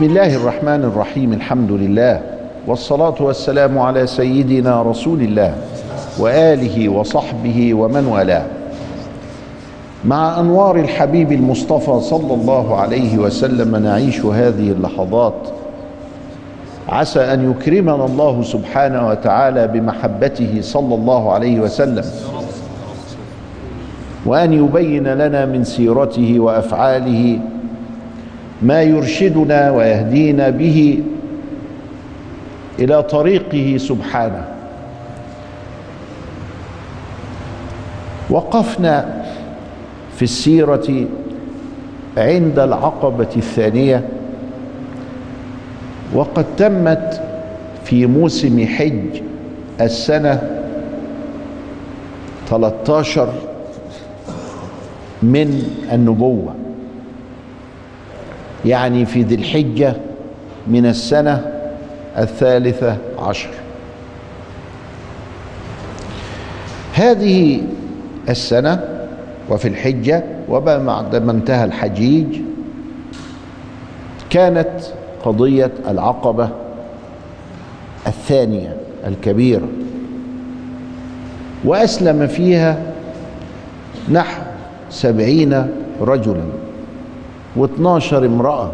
بسم الله الرحمن الرحيم الحمد لله والصلاة والسلام على سيدنا رسول الله وآله وصحبه ومن والاه. مع أنوار الحبيب المصطفى صلى الله عليه وسلم نعيش هذه اللحظات عسى أن يكرمنا الله سبحانه وتعالى بمحبته صلى الله عليه وسلم وأن يبين لنا من سيرته وأفعاله ما يرشدنا ويهدينا به إلى طريقه سبحانه. وقفنا في السيرة عند العقبة الثانية وقد تمت في موسم حج السنة 13 من النبوة. يعني في ذي الحجة من السنة الثالثة عشر. هذه السنة وفي الحجة وبعد ما انتهى الحجيج كانت قضية العقبة الثانية الكبيرة وأسلم فيها نحو سبعين رجلاً. و12 امرأة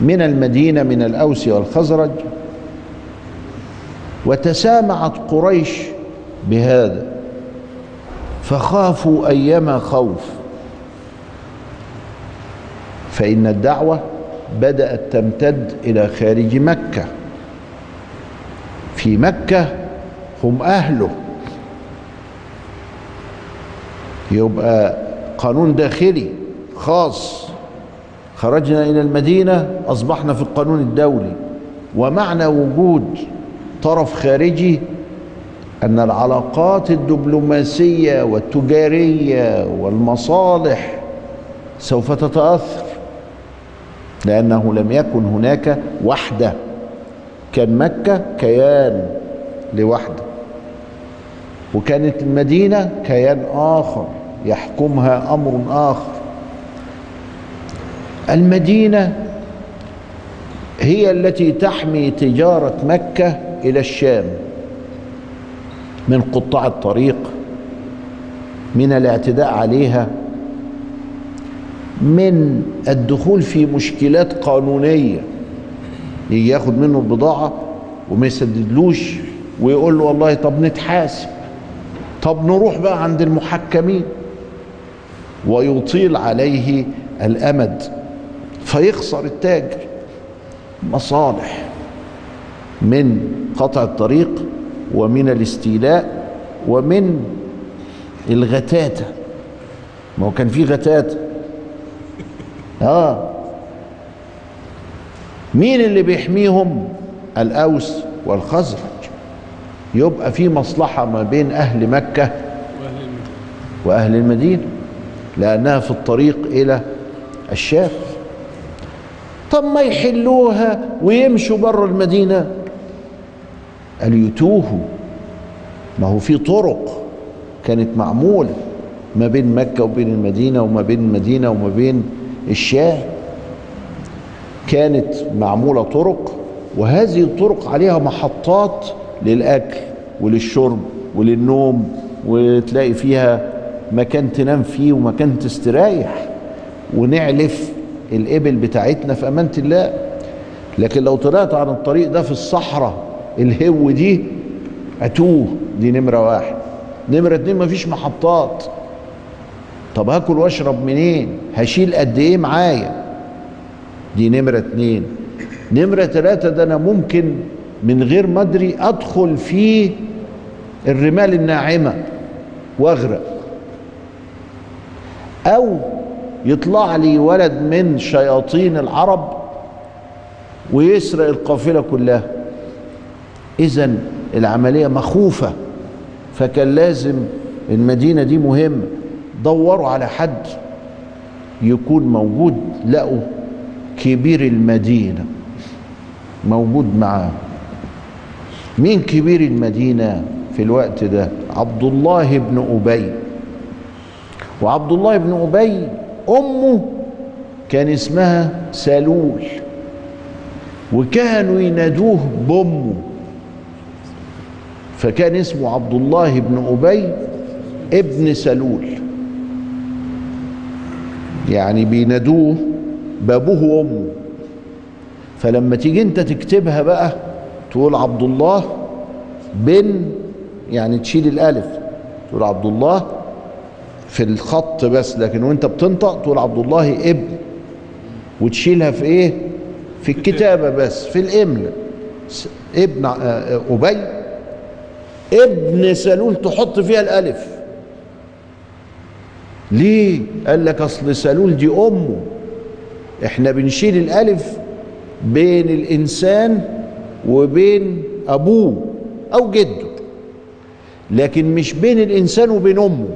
من المدينة من الأوس والخزرج وتسامعت قريش بهذا فخافوا أيما خوف. فإن الدعوة بدأت تمتد إلى خارج مكة. في مكة هم أهله. يبقى قانون داخلي. خاص. خرجنا إلى المدينة أصبحنا في القانون الدولي. ومعنى وجود طرف خارجي أن العلاقات الدبلوماسية والتجارية والمصالح سوف تتأثر لأنه لم يكن هناك وحدة. كان مكة كيان لوحدة وكانت المدينة كيان آخر. يحكمها أمر آخر. المدينة هي التي تحمي تجارة مكة إلى الشام من قطاع الطريق من الاعتداء عليها من الدخول في مشكلات قانونية يجي ياخد منه البضاعة وما يسددلوش ويقول له والله طب نتحاسب طب نروح بقى عند المحكمين ويطيل عليه الأمد. فيخسر التاجر مصالح من قطع الطريق ومن الاستيلاء ومن الغتاتة ما هو كان في غتاتة آه. مين اللي بيحميهم؟ الأوس والخزرج. يبقى في مصلحة ما بين أهل مكة وأهل المدينة. لأنها في الطريق إلى الشام. طب ما يحلوها ويمشوا بره المدينة. قال يتوهوا. ما هو في طرق كانت معموله ما بين مكة وبين المدينة وما بين المدينة وما بين الشام. كانت معمولة طرق وهذه الطرق عليها محطات للأكل وللشرب وللنوم وتلاقي فيها مكان تنام فيه ومكان تستريح. ونعلف الإبل بتاعتنا في أمانة الله. لكن لو طلعت عن الطريق ده في الصحراء الهو دي أتوه دي نمرة واحد. نمرة اتنين مفيش محطات. طب هاكل واشرب منين؟ هشيل قد إيه معايا؟ دي نمرة اتنين. نمرة تلاتة ده أنا ممكن من غير ما أدري أدخل في الرمال الناعمة وأغرق. أو يطلع لي ولد من شياطين العرب ويسرق القافلة كلها. اذا العملية مخوفة فكان لازم المدينة دي مهمة دوروا على حد يكون موجود لقوا كبير المدينة موجود معاه. مين كبير المدينة في الوقت ده؟ عبد الله بن أبي. وعبد الله بن أبي أمه كان اسمها سلول وكانوا ينادوه بامه فكان اسمه عبد الله بن أبي ابن سلول. يعني بينادوه بابوه وأمه. فلما تيجي انت تكتبها بقى تقول عبد الله بن يعني تشيل الألف تقول عبد الله في الخط بس لكن وانت بتنطق تقول عبد الله ابن. وتشيلها في إيه؟ في الكتابة بس في الاملاء ابن أبي. ابن سلول تحط فيها الألف. ليه؟ قال لك أصل سلول دي أمه. إحنا بنشيل الألف بين الإنسان وبين أبوه أو جده. لكن مش بين الإنسان وبين أمه.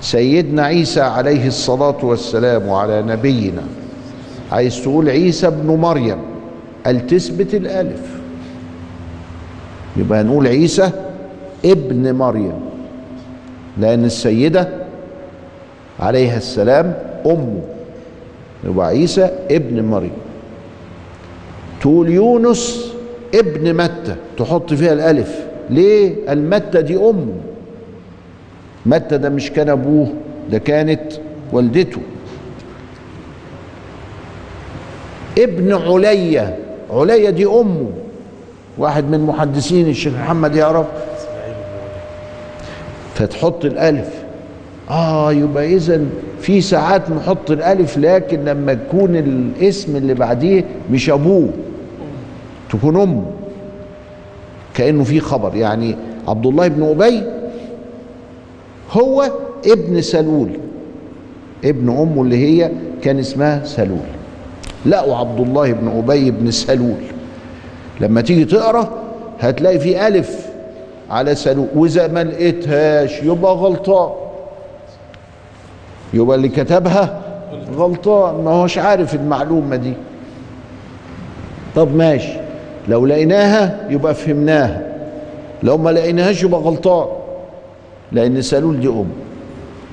سيدنا عيسى عليه الصلاة والسلام وعلى نبينا. عايز تقول عيسى ابن مريم. قال تثبت الألف. يبقى نقول عيسى ابن مريم. لأن السيدة عليها السلام امه يبقى عيسى ابن مريم. تقول يونس ابن متى. تحط فيها الألف. ليه؟ المتى دي امه متى ده مش كان أبوه ده كانت والدته. ابن عليا عليا دي أمه. واحد من محدثين الشيخ محمد يعرف. فتحط الألف. آه يبقى إذا في ساعات نحط الألف لكن لما يكون الاسم اللي بعديه مش أبوه تكون أمه. كأنه في خبر. يعني عبد الله بن أبي هو ابن سلول. ابن أمه اللي هي كان اسمها سلول. لا وعبد الله بن أبي بن سلول. لما تيجي تقرأ هتلاقي في ألف على سلول. وإذا ما لقيتهاش يبقى غلطان. يبقى اللي كتبها غلطان. ما هوش عارف المعلومة دي. طب ماشي. لو لقيناها يبقى فهمناها. لو ما لقيناهاش يبقى غلطان. لأن سلول دي أم.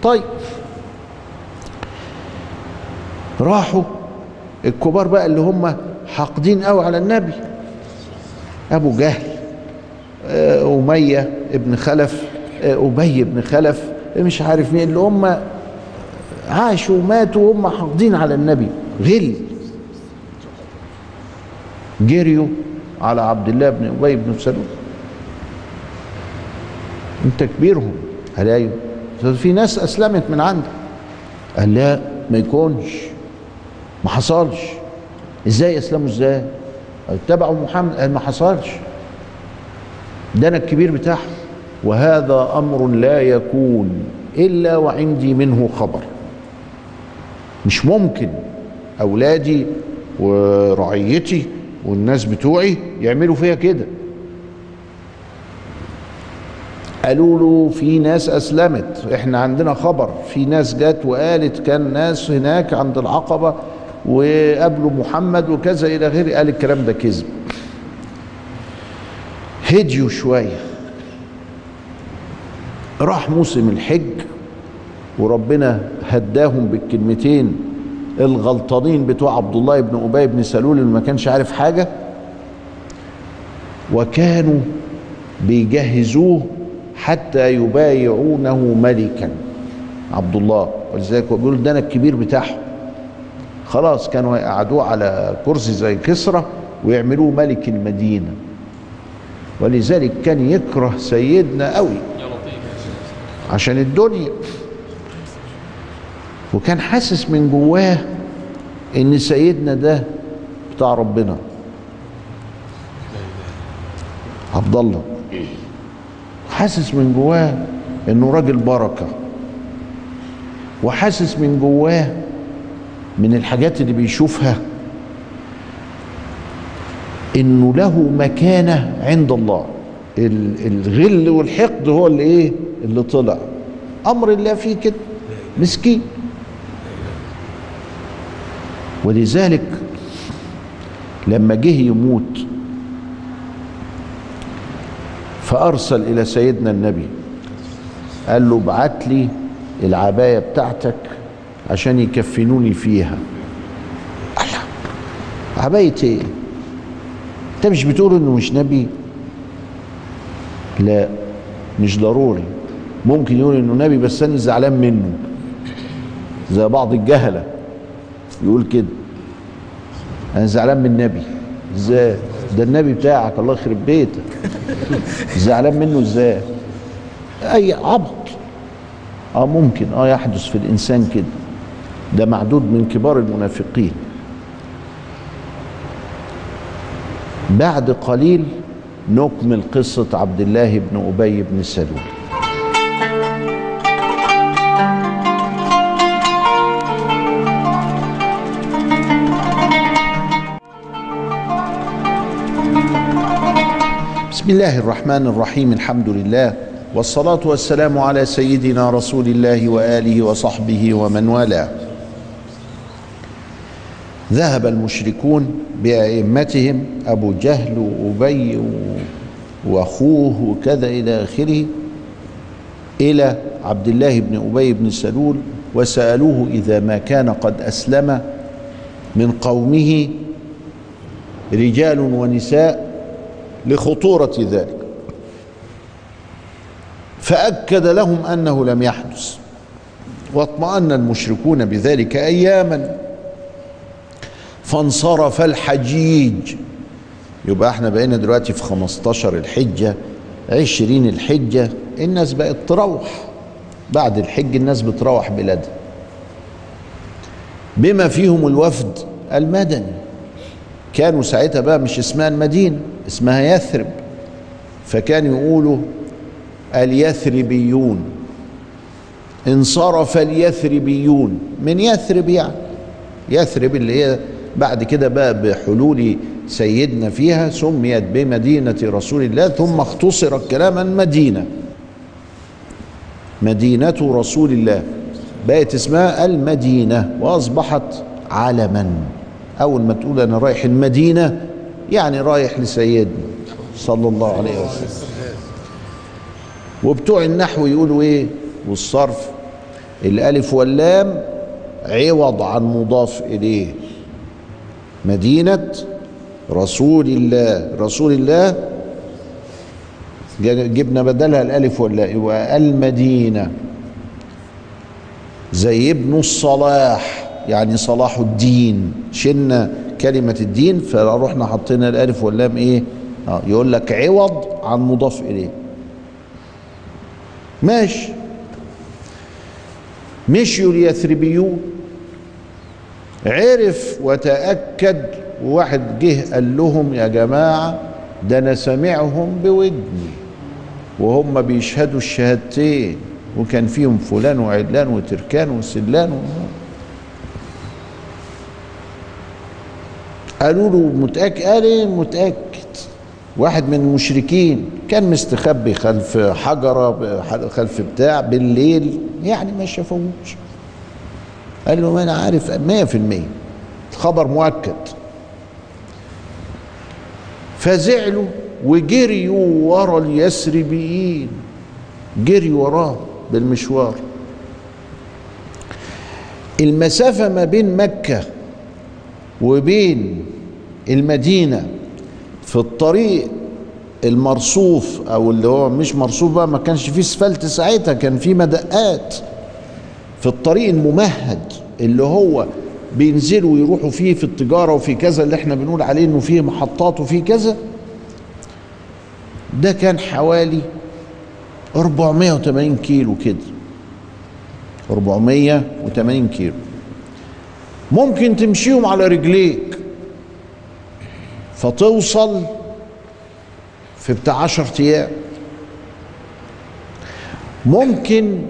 طيب. راحوا. الكبار بقى اللي هم حاقدين قوي على النبي. أبو جهل أمية ابن خلف أبي بن خلف مش عارف مين اللي هم عاشوا وماتوا وهم حاقدين على النبي. غل. جريوا على عبد الله بن أبي بن سلول. انت كبيرهم. قال أيوه في ناس أسلمت من عندك. قال لا ما يكونش. ما حصلش. إزاي اسلموا إزاي؟ اتبعوا محمد. قال ما حصلش. ده أنا الكبير بتاعهم. وهذا أمر لا يكون إلا وعندي منه خبر. مش ممكن أولادي ورعيتي والناس بتوعي يعملوا فيها كده. قالوا له في ناس أسلمت. إحنا عندنا خبر. في ناس جت وقالت كان ناس هناك عند العقبة وقابلوا محمد وكذا إلى غيره. قال الكلام ده كذب. هديوا شوية. راح موسم الحج وربنا هداهم بالكلمتين الغلطانين بتوع عبد الله بن أبي بن سلول اللي ما كانش عارف حاجة. وكانوا بيجهزوه حتى يبايعونه ملكا. عبد الله ولذلك بيقول ده أنا الكبير بتاعهم. خلاص كانوا يقعدوه على كرسي زي كسرى ويعملوه ملك المدينة. ولذلك كان يكره سيدنا قوي عشان الدنيا. وكان حاسس من جواه إن سيدنا ده بتاع ربنا. عبد الله. حاسس من جواه إنه راجل بركة وحاسس من جواه من الحاجات اللي بيشوفها إنه له مكانة عند الله. الغل والحقد هو اللي إيه؟ اللي طلع. أمر الله فيه كده. مسكين. ولذلك لما جه يموت فأرسل إلى سيدنا النبي. قال له ابعت لي العباية بتاعتك عشان يكفنوني فيها. عباية إيه؟ أنت مش بتقول إنه مش نبي؟ لا مش ضروري. ممكن يقول إنه نبي بس أنا زعلان منه. زي بعض الجهلة يقول كده. أنا زعلان من النبي. إزاي؟ ده النبي بتاعك الله يخرب بيتك. زعلان منه إزاي؟ اي عبط. آه ممكن. آه يحدث في الانسان كده. ده معدود من كبار المنافقين. بعد قليل نكمل قصة عبد الله بن أبي بن سلول. بسم الله الرحمن الرحيم الحمد لله والصلاة والسلام على سيدنا رسول الله وآله وصحبه ومن والاه. ذهب المشركون بأئمتهم أبو جهل وأبي وأخوه وكذا إلى آخره إلى عبد الله بن أبي بن سلول وسألوه إذا ما كان قد أسلم من قومه رجال ونساء لخطورة ذلك. فأكد لهم أنه لم يحدث واطمأن المشركون بذلك أياما. فانصرف الحجيج. يبقى إحنا بقينا دلوقتي في 15 الحجة 20 الحجة الناس بقت تروح. بعد الحج الناس بتروح بلادها. بما فيهم الوفد المدني. كانوا ساعتها بقى مش اسمها المدينة. اسمها يثرب. فكان يقولوا اليثربيون. انصرف اليثربيون. من يثرب يعني؟ يثرب اللي هي بعد كده بقى بحلول سيدنا فيها سميت بمدينة رسول الله ثم اختصر الكلام مدينة. مدينة رسول الله. بقت اسمها المدينة وأصبحت علما. أول ما تقول أنا رايح المدينة يعني رايح لسيدنا صلى الله عليه وسلم. وبتوع النحو يقولوا إيه؟ والصرف. الألف واللام عوض عن مضاف إليه. مدينة رسول الله. رسول الله جبنا بدلها الألف واللام يبقى المدينة. زي ابن الصلاح يعني صلاح الدين. شلنا كلمة الدين فروحنا حطينا الألف واللام إيه؟ آه يقول لك عوض عن مضاف إليه. ماشي. مشيوا اليثربيون. عرف وتأكد. وواحد جه قال لهم يا جماعة ده أنا سامعهم بودني وهم بيشهدوا الشهادتين وكان فيهم فلان وعلان وتركان وسلان و... قالوا له متأكد؟ قال إيه متأكد. واحد من المشركين كان مستخبي خلف حجرة خلف بتاع بالليل يعني ما شافوش. قال له ما أنا عارف مية في المية الخبر مؤكد. فزعلوا وجريوا ورا اليثربيين جريوا وراه بالمشوار. المسافة ما بين مكة وبين المدينة في الطريق المرصوف أو اللي هو مش مرصوف بقى ما كانش فيه أسفلت ساعتها كان فيه مدقات في الطريق الممهد اللي هو بينزلوا ويروحوا فيه في التجارة وفي كذا اللي إحنا بنقول عليه إنه فيه محطات وفيه كذا. ده كان حوالي 480 كيلو كده. 480 كيلو. ممكن تمشيهم على رجليك. فتوصل في بتاع عشر أيام. ممكن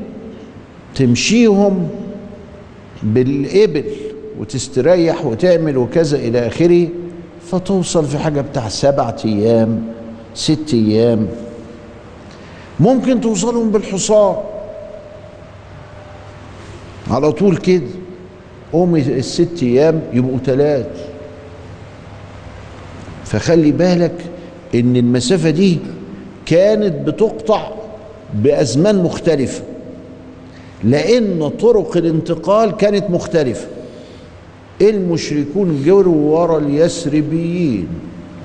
تمشيهم بالإبل وتستريح وتعمل وكذا إلى آخره فتوصل في حاجة بتاع سبعة أيام ست أيام. ممكن توصلهم بالحصان. على طول كده. قوم الست أيام يبقوا ثلاث فخلي بالك إن المسافة دي كانت بتقطع بأزمان مختلفة لأن طرق الانتقال كانت مختلفة. المشركون جروا ورا اليثربيين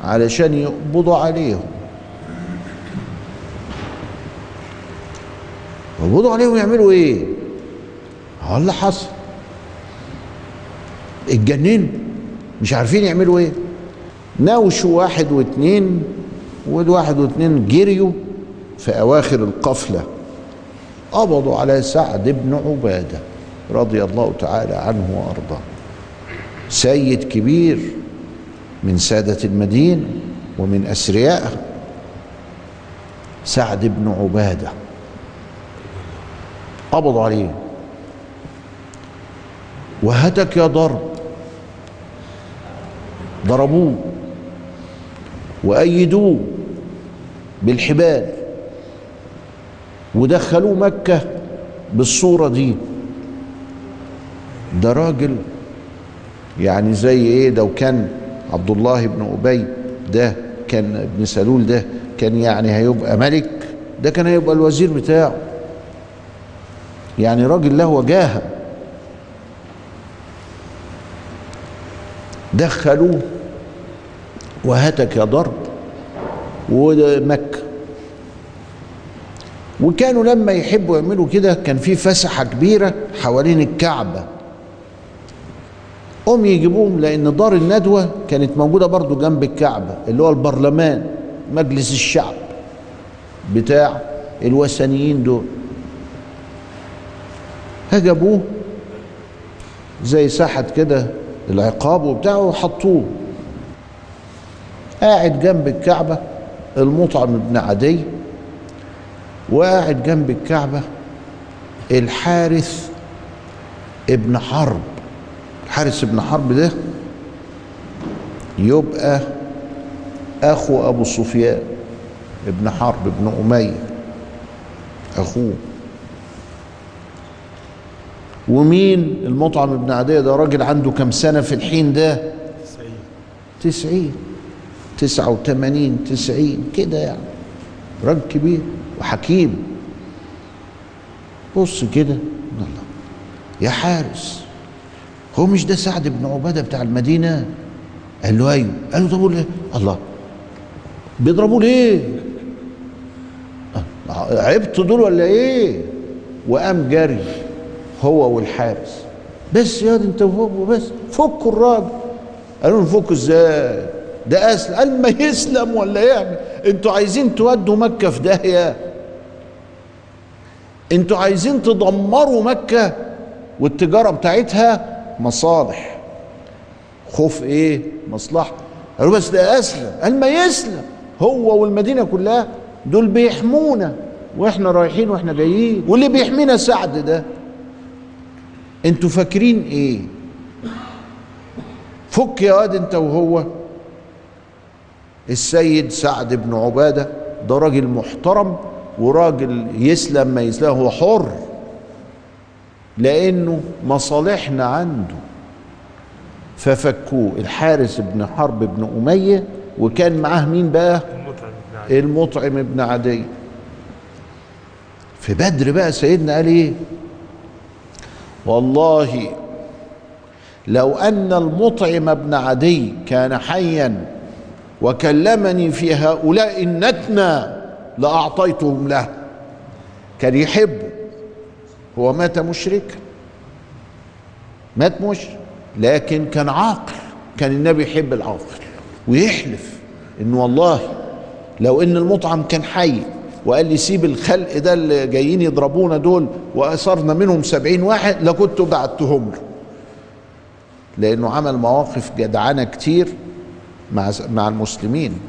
علشان يقبضوا عليهم. يقبضوا عليهم يعملوا إيه؟ هو اللي حصل. اتجننوا مش عارفين يعملوا إيه. ناوشوا واحد واثنين والواحد واثنين جريوا في أواخر القفلة. قبضوا على سعد بن عبادة رضي الله تعالى عنه وأرضاه. سيد كبير من سادة المدينة ومن اثريائها سعد بن عبادة. قبضوا عليه. وهتك يا ضرب. ضربوه وأيدوه بالحبال ودخلوه مكة بالصورة دي. ده راجل يعني زي إيه؟ لو كان عبد الله بن أبي ده كان ابن سلول ده كان يعني هيبقى ملك ده كان هيبقى الوزير بتاعه. يعني راجل له وجاهة. دخلوه وهتك ضرب ومكة. وكانوا لما يحبوا يعملوا كده كان في فسحة كبيرة حوالين الكعبة. قوم يجيبوهم لأن دار الندوة كانت موجودة برضو جنب الكعبة اللي هو البرلمان مجلس الشعب بتاع الوثنيين دول. هجبوه زي ساحة كده العقاب وبتاعه وحطوه. قاعد جنب الكعبة المطعم بن عدي وقاعد جنب الكعبة الحارث ابن حرب. الحارث ابن حرب ده يبقى أخو أبو سفيان ابن حرب ابن أمية أخوه. ومين المطعم ابن عدي ده راجل عنده كم سنة في الحين ده؟ تسعين. تسعة وثمانين تسعين كده يعني. راجل كبير وحكيم. بص كده. الله يا حارس. هو مش ده سعد بن عبادة بتاع المدينة؟ قال له أيوه. قال له طب ليه الله. بيضربوا ليه؟ عبت دول ولا إيه؟ وقام جري. هو والحارس. بس يا انت وهو بس فكوا الراجل. قالوا له نفكه إزاي؟ ده أسلم. قال ما يسلم ولا يعمل. أنتوا عايزين تودوا مكة في داهية؟ أنتوا عايزين تدمروا مكة والتجارة بتاعتها؟ مصالح. خوف إيه؟ مصلحة. قالوا بس ده أسلم. قال ما يسلم. هو والمدينة كلها دول بيحمونا. وإحنا رايحين وإحنا جايين. واللي بيحمينا سعد ده. أنتوا فاكرين إيه؟ فك يا واد انت وهو. السيد سعد بن عبادة ده راجل محترم وراجل يسلم ما يسلم هو حر. لأنه مصالحنا عنده. ففكوه. الحارس بن حرب بن أمية وكان معاه مين بقى؟ المطعم بن عدي. في بدر بقى سيدنا قال إيه؟ والله لو أن المطعم بن عدي كان حيا وكلمني في هؤلاء النتنى لأعطيتهم له. كان يحبه هو مات مشركا مات مشرك لكن كان عاقل. كان النبي يحب العاقل ويحلف إنه والله لو إن المطعم كان حي وقال لي سيب الخلق ده اللي جايين يضربونا دول وأثرنا منهم سبعين واحد لكنت بعتهم له. لأنه عمل مواقف جدعانة كتير مع مع المسلمين.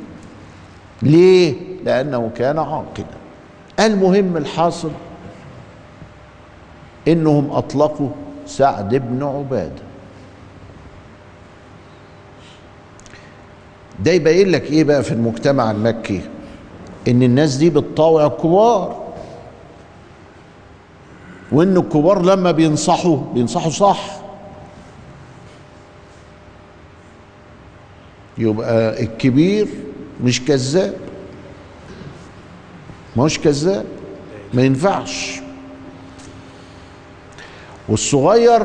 ليه؟ لأنه كان عاقلا. المهم الحاصل إنهم أطلقوا سعد بن عبادة. ده يبين لك إيه بقى في المجتمع المكي؟ إن الناس دي بتطاوع الكبار. وإن الكبار لما بينصحوا بينصحوا صح. يبقى الكبير مش كذاب. هوش كذاب. ما ينفعش. والصغير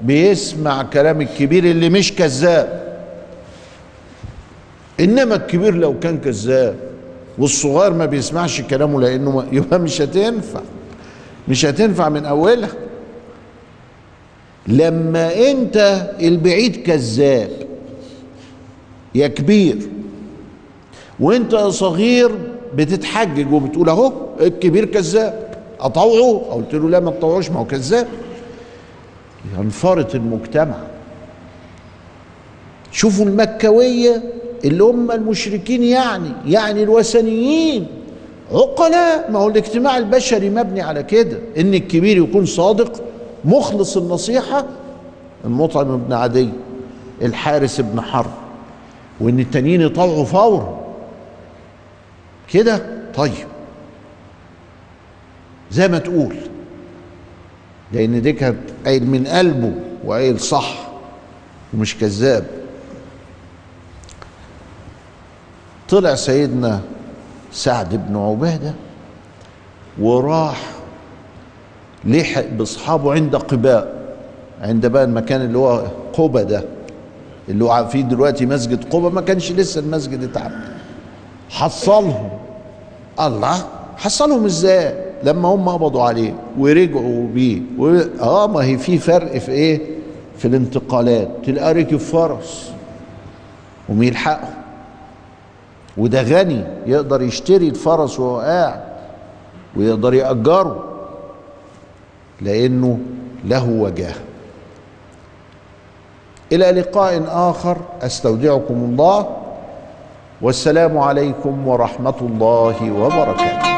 بيسمع كلام الكبير اللي مش كذاب. إنما الكبير لو كان كذاب والصغير ما بيسمعش كلامه لأنه يبقى مش هتنفع. مش هتنفع من أولها. لما أنت البعيد كذاب يا كبير وأنت يا صغير بتتحجج وبتقول أهو الكبير كذاب أطوعه؟ قلت له لا ما تطوعوش ما هو كذاب. ينفرط المجتمع. شوفوا المكويه اللي هم المشركين يعني يعني الوثنيين. عقلاء. ما هو الاجتماع البشري مبني على كده. إن الكبير يكون صادق مخلص النصيحة المطعم بن عدي الحارس بن حرب وإن التانيين يطوعوا فورا. كده؟ طيب. زي ما تقول. لأن دي كانت قايل من قلبه وقايل صح ومش كذاب. طلع سيدنا سعد بن عبادة وراح لحق بأصحابه عند قباء عند بقى المكان اللي هو قبة ده اللي هو فيه دلوقتي مسجد قبة ما كانش لسه المسجد اتعمل. حصلهم. الله حصلهم إزاي؟ لما هم قبضوا عليه ورجعوا بيه. و... آه ما هي في فرق في إيه؟ في الانتقالات. تلقى ركب فرس وميلحقه وده غني يقدر يشتري الفرس وهو قاعد ويقدر يأجره لأنه له وجاه. إلى لقاء آخر أستودعكم الله والسلام عليكم ورحمة الله وبركاته.